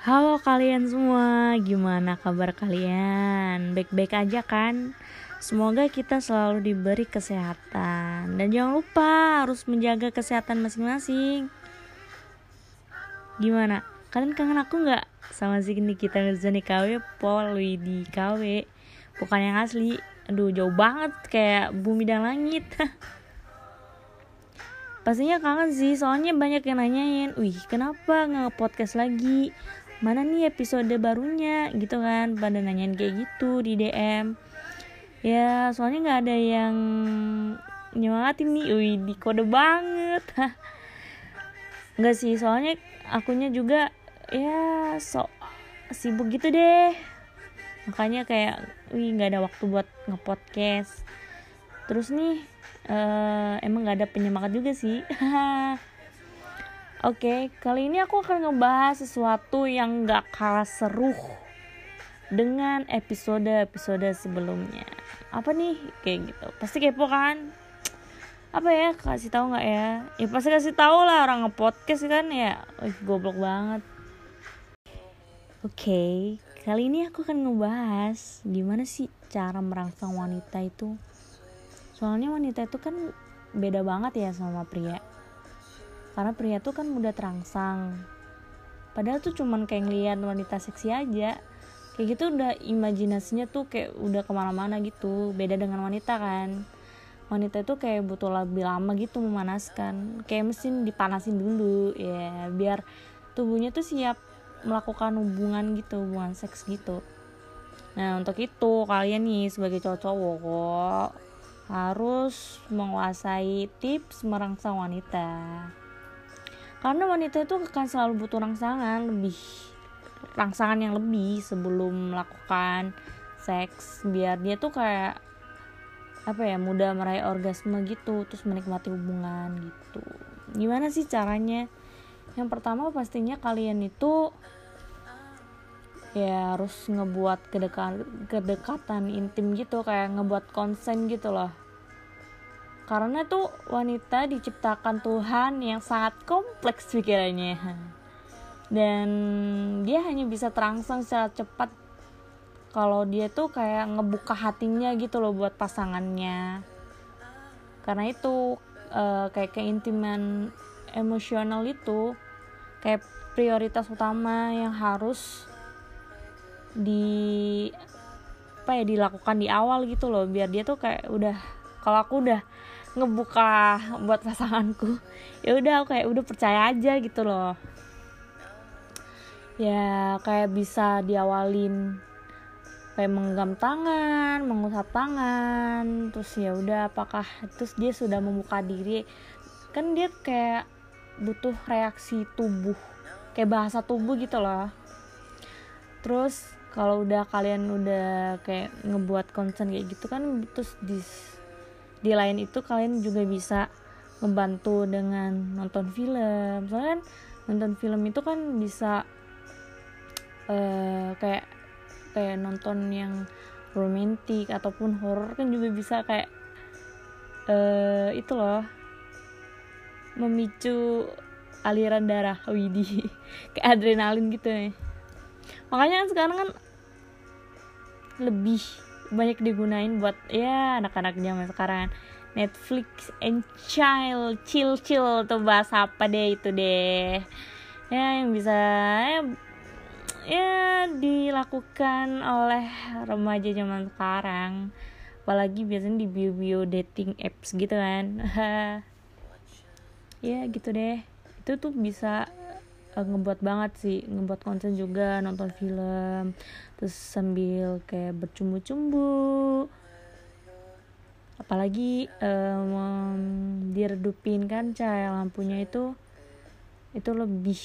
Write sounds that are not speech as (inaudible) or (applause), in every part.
Halo kalian semua, gimana kabar kalian? Baik-baik aja kan? Semoga kita selalu diberi kesehatan Dan jangan lupa harus menjaga kesehatan masing-masing Gimana? Kalian kangen aku nggak? Sama si Nikita Mirzani KW, Paul Widi KW Bukan yang asli Aduh jauh banget kayak bumi dan langit (laughs) Pastinya kangen sih, soalnya banyak yang nanyain Wih kenapa nggak podcast lagi? Mana nih episode barunya? Gitu kan, pada nanyain kayak gitu di DM ya soalnya nggak ada yang nyemangatin nih. Wih di kode banget. (laughs) Nggak sih soalnya akunya juga ya sok sibuk gitu deh. Makanya kayak wih nggak ada waktu buat ngepodcast. Terus nih uh, emang nggak ada penyemangat juga sih (laughs) Oke, okay, kali ini aku akan ngebahas sesuatu yang gak kalah seru dengan episode-episode sebelumnya. Apa nih? Kayak gitu. Pasti kepo kan? Apa ya? Kasih tahu nggak ya? Ya pasti kasih tahu lah orang ngepodcast kan ya. Wih, goblok banget. Oke okay, kali ini aku akan ngebahas gimana sih cara merangsang wanita itu. Soalnya wanita itu kan beda banget ya sama pria karena pria tuh kan mudah terangsang. Padahal tuh cuman kayak ngeliat wanita seksi aja. Kayak gitu udah imajinasinya tuh kayak udah ke mana-mana gitu. Beda dengan wanita kan. Wanita itu kayak butuh lebih lama gitu memanaskan. Kayak mesin dipanasin dulu ya. Biar tubuhnya tuh siap melakukan hubungan gitu hubungan seks gitu. Nah untuk itu kalian nih sebagai cowok-cowok harus menguasai tips merangsang wanita karena wanita itu akan selalu butuh rangsangan lebih rangsangan yang lebih sebelum melakukan seks biar dia tuh kayak apa ya mudah meraih orgasme gitu terus menikmati hubungan gitu. Gimana sih caranya? Yang pertama pastinya kalian itu ya harus ngebuat kedekatan kedekatan intim gitu kayak ngebuat konsen gitu loh karena tuh wanita diciptakan Tuhan yang sangat kompleks pikirannya. Dan dia hanya bisa terangsang secara cepat. Kalau dia tuh kayak ngebuka hatinya gitu loh buat pasangannya. Karena itu uh, kayak keintiman emosional itu kayak prioritas utama yang harus di apa ya dilakukan di awal gitu loh. Biar dia tuh kayak udah kalau aku udah ngebuka buat pasanganku. (laughs) Ya udah kayak udah percaya aja gitu loh. Ya kayak bisa diawalin kayak menggenggam tangan, mengusap tangan, terus ya udah apakah terus dia sudah membuka diri? Kan dia kayak butuh reaksi tubuh kayak bahasa tubuh gitu loh. Terus kalau udah kalian udah kayak ngebuat konsen kayak gitu kan terus di di lain itu kalian juga bisa membantu dengan nonton film. Soalnya kan nonton film itu kan bisa uh, kayak kayak nonton yang romantis ataupun horor kan juga bisa kayak uh, itu loh memicu aliran darah (laughs) Widi. Kayak adrenalin gitu nih makanya kan sekarang kan lebih banyak digunain buat ya anak-anak zaman sekarang. Netflix and chill chill chill tuh bahasa apa deh itu deh. Ya yang bisa ya, ya dilakukan oleh remaja zaman sekarang. Apalagi biasanya di bio-bio dating apps gitu kan. (laughs) Ya gitu deh. Itu tuh bisa uh, ngebuat banget sih ngebuat konsen juga nonton film terus sambil kayak bercumbu-cumbu. Apalagi um, diredupin kan cahaya lampunya itu itu lebih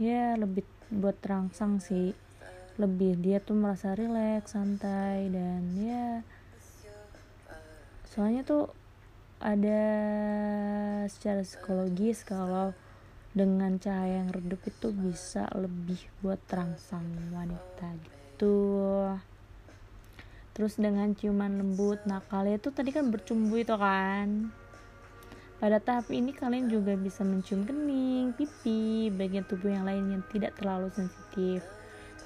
ya lebih buat terangsang sih. Lebih dia tuh merasa rileks santai dan ya soalnya tuh ada secara psikologis kalau dengan cahaya yang redup itu bisa lebih buat terangsang wanita gitu terus dengan ciuman lembut nah kalian tuh tadi kan bercumbu itu kan pada tahap ini kalian juga bisa mencium kening, pipi, bagian tubuh yang lain yang tidak terlalu sensitif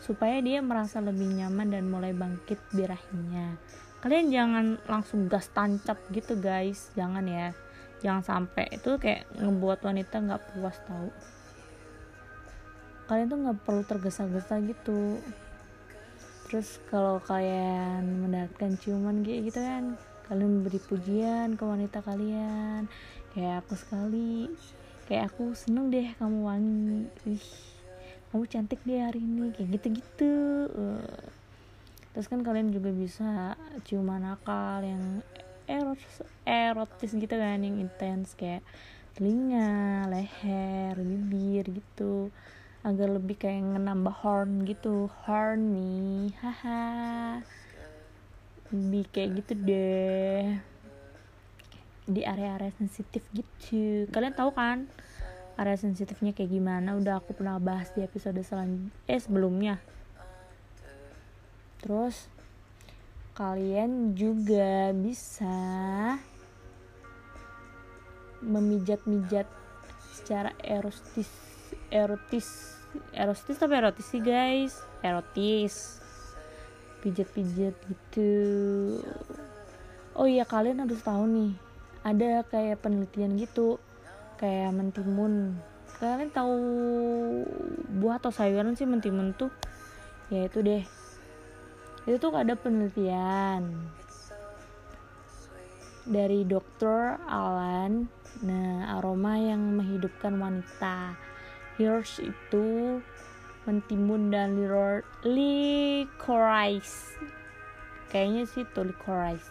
supaya dia merasa lebih nyaman dan mulai bangkit birahinya. Kalian jangan langsung gas tancap gitu guys, jangan ya. Jangan sampai itu kayak ngebuat wanita nggak puas tahu. Kalian tuh nggak perlu tergesa-gesa gitu. Terus kalau kalian mendapatkan ciuman kayak gitu kan, kalian beri pujian ke wanita kalian kayak aku sekali kayak aku seneng deh kamu wangi Ih, kamu cantik deh hari ini kayak gitu-gitu uh. terus kan kalian juga bisa ciuman nakal yang erotis, erotis gitu kan yang intens kayak telinga, leher, bibir gitu. Agar lebih kayak nambah horn gitu. Horny haha. Lebih kayak gitu deh. Di area-area sensitif gitu. Kalian tahu kan area sensitifnya kayak gimana? Udah aku pernah bahas di episode selan eh sebelumnya. Terus kalian juga bisa memijat-mijat secara erotis erotis erotis tapi erotis sih guys? Erotis. Pijat-pijat gitu. Oh iya kalian harus tahu nih ada kayak penelitian gitu kayak mentimun. Kalian tahu buah atau sayuran sih mentimun tuh? Ya itu deh itu tuh ada penelitian. Dari dokter Alan nah aroma yang menghidupkan wanita. Hirsch itu mentimun dan licorice. Kayaknya sih tuh licorice.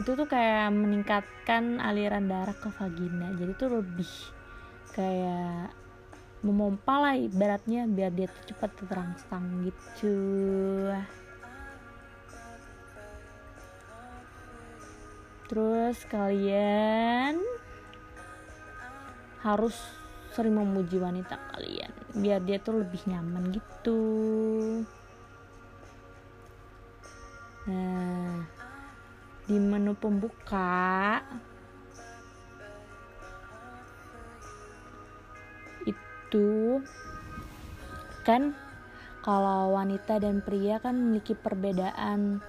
Itu tuh kayak meningkatkan aliran darah ke vagina. Jadi tuh lebih kayak memompa lah ibaratnya biar dia tuh cepat terangsang gitu terus kalian harus sering memuji wanita kalian biar dia tuh lebih nyaman gitu. Nah di menu pembuka itu kan kalau wanita dan pria kan memiliki perbedaan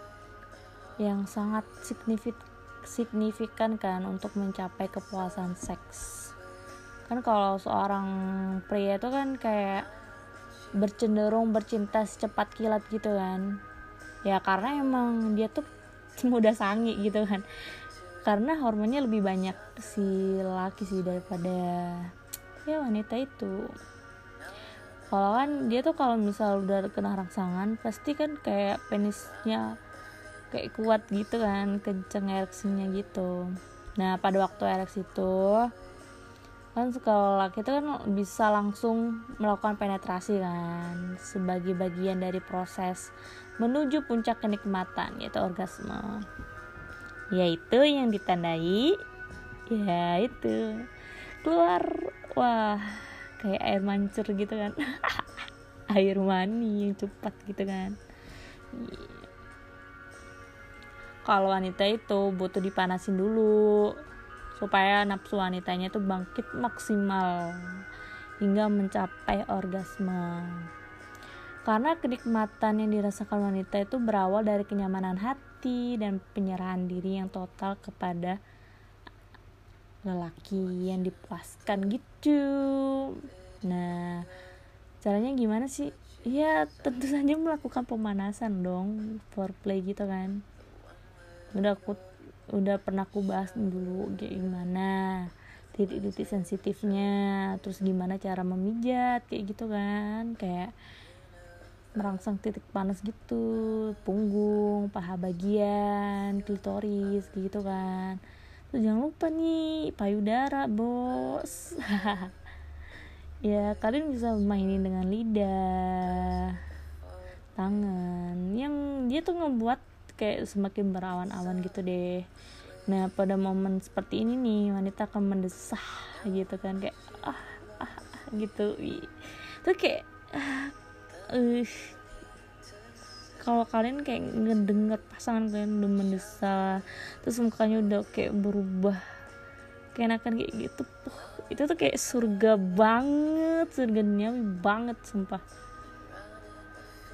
yang sangat signifikan kan untuk mencapai kepuasan seks. Kan kalau seorang pria itu kan kayak bercenderung bercinta secepat kilat gitu kan. Ya karena emang dia tuh (laughs) mudah sangi gitu kan. Karena hormonnya lebih banyak si laki sih daripada ya wanita itu. Kalau kan dia tuh kalau misal udah kena rangsangan pasti kan kayak penisnya kayak kuat gitu kan kenceng ereksinya gitu. Nah pada waktu ereksi itu kan kalau laki itu kan bisa langsung melakukan penetrasi kan sebagai bagian dari proses menuju puncak kenikmatan yaitu orgasme. Yaitu yang ditandai yaitu keluar wah kayak air mancur gitu kan. (laughs) Air mani yang cepat gitu kan kalau wanita itu butuh dipanasin dulu supaya nafsu wanitanya itu bangkit maksimal hingga mencapai orgasme. Karena kenikmatan yang dirasakan wanita itu berawal dari kenyamanan hati dan penyerahan diri yang total kepada lelaki yang dipuaskan gitu. Nah, caranya gimana sih? Ya tentu saja melakukan pemanasan dong, foreplay gitu kan. Udah aku udah pernah aku bahas dulu kayak gimana titik-titik sensitifnya terus gimana cara memijat kayak gitu kan. Kayak merangsang titik panas gitu punggung paha bagian klitoris gitu kan. Terus jangan lupa nih payudara bos. (laughs) Ya kalian bisa mainin dengan lidah tangan. Yang dia tuh ngebuat kayak semakin berawan-awan gitu deh. Nah pada momen seperti ini nih wanita akan mendesah gitu kan kayak ah ah, ah gitu. Itu kayak ah, uh, kalau kalian kayak ngedenger pasangan kalian udah mendesah terus mukanya udah kayak berubah keenakan kayak gitu itu tuh kayak surga banget surga duniawi banget sumpah.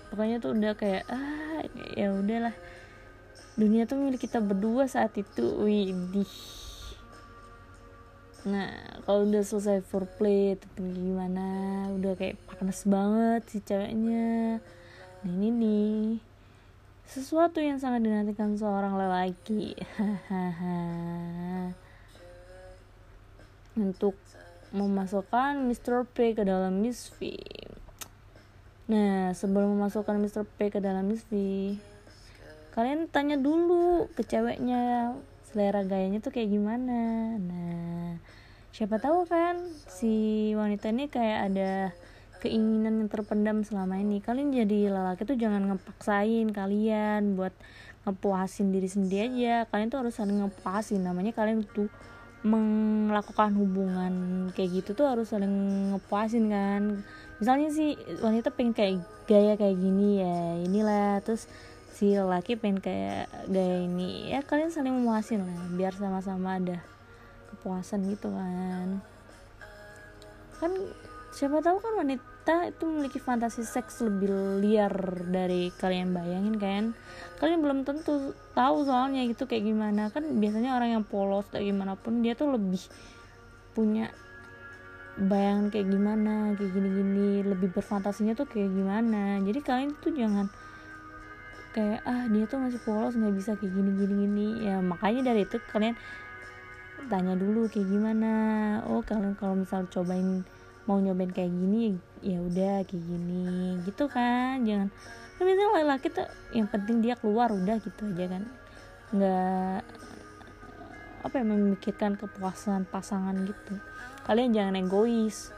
Pokoknya tuh udah kayak ah ya udahlah dunia tuh milik kita berdua saat itu widih nah kalau udah selesai foreplay itu gimana udah kayak panas banget si ceweknya nah ini nih sesuatu yang sangat dinantikan seorang lelaki untuk memasukkan Mr. P ke dalam Miss V nah sebelum memasukkan Mr. P ke dalam Miss V kalian tanya dulu ke ceweknya selera gayanya tuh kayak gimana. Nah siapa tahu kan si wanita ini kayak ada keinginan yang terpendam selama ini. Kalian jadi lelaki tuh jangan ngepaksain kalian buat ngepuasin diri sendiri aja. Kalian tuh harus saling ngepuasin. Namanya kalian tuh melakukan hubungan kayak gitu tuh harus saling ngepuasin kan. Misalnya sih wanita pengen kayak gaya kayak gini ya inilah. Terus si lelaki pengen kayak gaya ini. Ya kalian saling memuasin lah biar sama-sama ada kepuasan gitu kan. Kan siapa tahu kan wanita itu memiliki fantasi seks lebih liar dari kalian bayangin kan. Kalian belum tentu tahu soalnya gitu kayak gimana. Kan biasanya orang yang polos kayak gimana pun dia tuh lebih punya bayangan kayak gimana kayak gini-gini. Lebih berfantasinya tuh kayak gimana. Jadi kalian tuh jangan kayak ah dia tuh masih polos nggak bisa kayak gini gini gini. Ya makanya dari itu kalian tanya dulu kayak gimana. Oh kalian kalau misal cobain mau nyobain kayak gini ya udah kayak gini. Gitu kan jangan. Kan biasanya laki-laki tuh yang penting dia keluar udah gitu aja kan. Nggak apa ya memikirkan kepuasan pasangan gitu. Kalian jangan egois.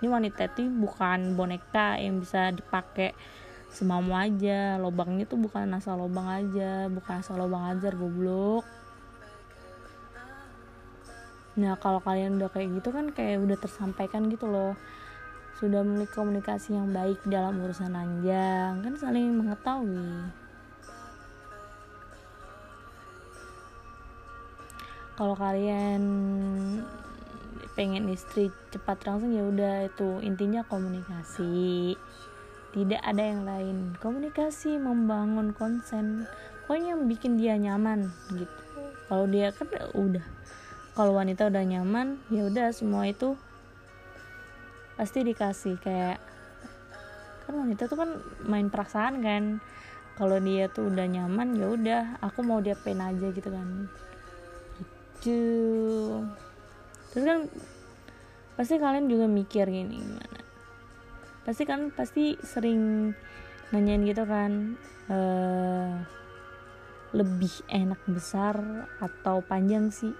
Ini wanita itu bukan boneka yang bisa dipakai semau aja. Lobangnya tuh bukan asal lobang aja bukan asal lobang ajar goblok. Nah kalau kalian udah kayak gitu kan kayak udah tersampaikan gitu loh. Sudah memiliki komunikasi yang baik dalam urusan ranjang kan saling mengetahui. Kalau kalian pengen istri cepat langsung ya udah itu intinya komunikasi tidak ada yang lain. Komunikasi membangun konsen pokoknya yang bikin dia nyaman gitu. Kalau dia kan udah kalau wanita udah nyaman ya udah semua itu pasti dikasih kayak kan wanita tuh kan main perasaan kan. Kalau dia tuh udah nyaman ya udah aku mau dia pen aja gitu kan. Gitu. Terus kan pasti kalian juga mikir gini gimana pasti kan pasti sering nanyain gitu kan uh, lebih enak besar atau panjang sih?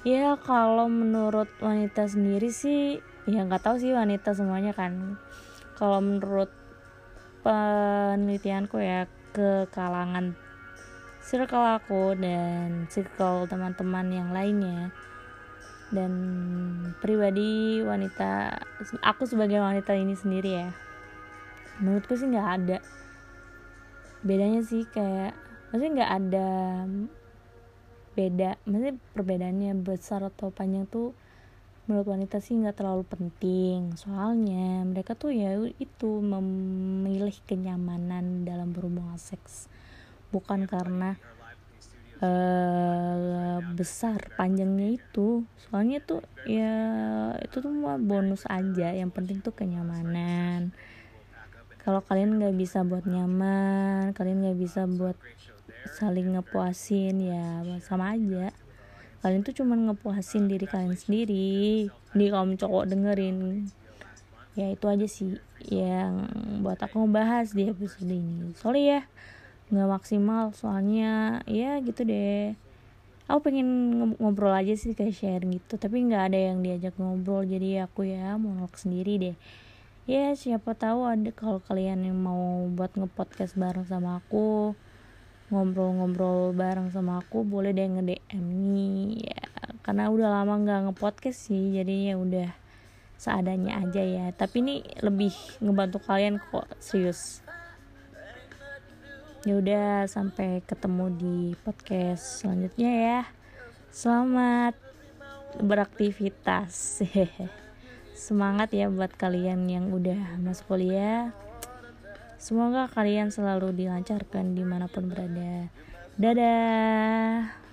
Ya kalau menurut wanita sendiri sih ya nggak tahu sih wanita semuanya kan. Kalau menurut penelitianku ya ke kalangan circle aku dan circle teman-teman yang lainnya dan pribadi wanita aku sebagai wanita ini sendiri ya menurutku sih nggak ada. Bedanya sih kayak maksudnya nggak ada beda maksudnya perbedaannya besar atau panjang tuh menurut wanita sih nggak terlalu penting. Soalnya mereka tuh ya itu memilih kenyamanan dalam berhubungan seks. Bukan karena uh, besar panjangnya itu. Soalnya tuh ya itu tuh mah bonus aja. Yang penting tuh kenyamanan. Kalau kalian nggak bisa buat nyaman kalian nggak bisa buat saling ngepuasin ya sama aja. Kalian tuh cuman ngepuasin diri kalian sendiri. Di kaum cowok dengerin ya itu aja sih yang buat aku ngebahas di episode ini. Sorry ya nggak maksimal soalnya ya gitu deh. Aku pengen ngobrol aja sih kayak sharing gitu tapi nggak ada yang diajak ngobrol jadi aku ya monolog sendiri deh. Ya siapa tahu ada kalau kalian yang mau buat ngepodcast bareng sama aku ngobrol-ngobrol bareng sama aku boleh deh nge DM nih ya. Karena udah lama nggak ngepodcast sih jadinya udah seadanya aja ya. Tapi ini lebih ngebantu kalian kok serius ya udah sampai ketemu di podcast selanjutnya ya. Selamat beraktivitas. (laughs) Semangat ya buat kalian yang udah masuk kuliah. Semoga kalian selalu dilancarkan di mana pun berada. Dadah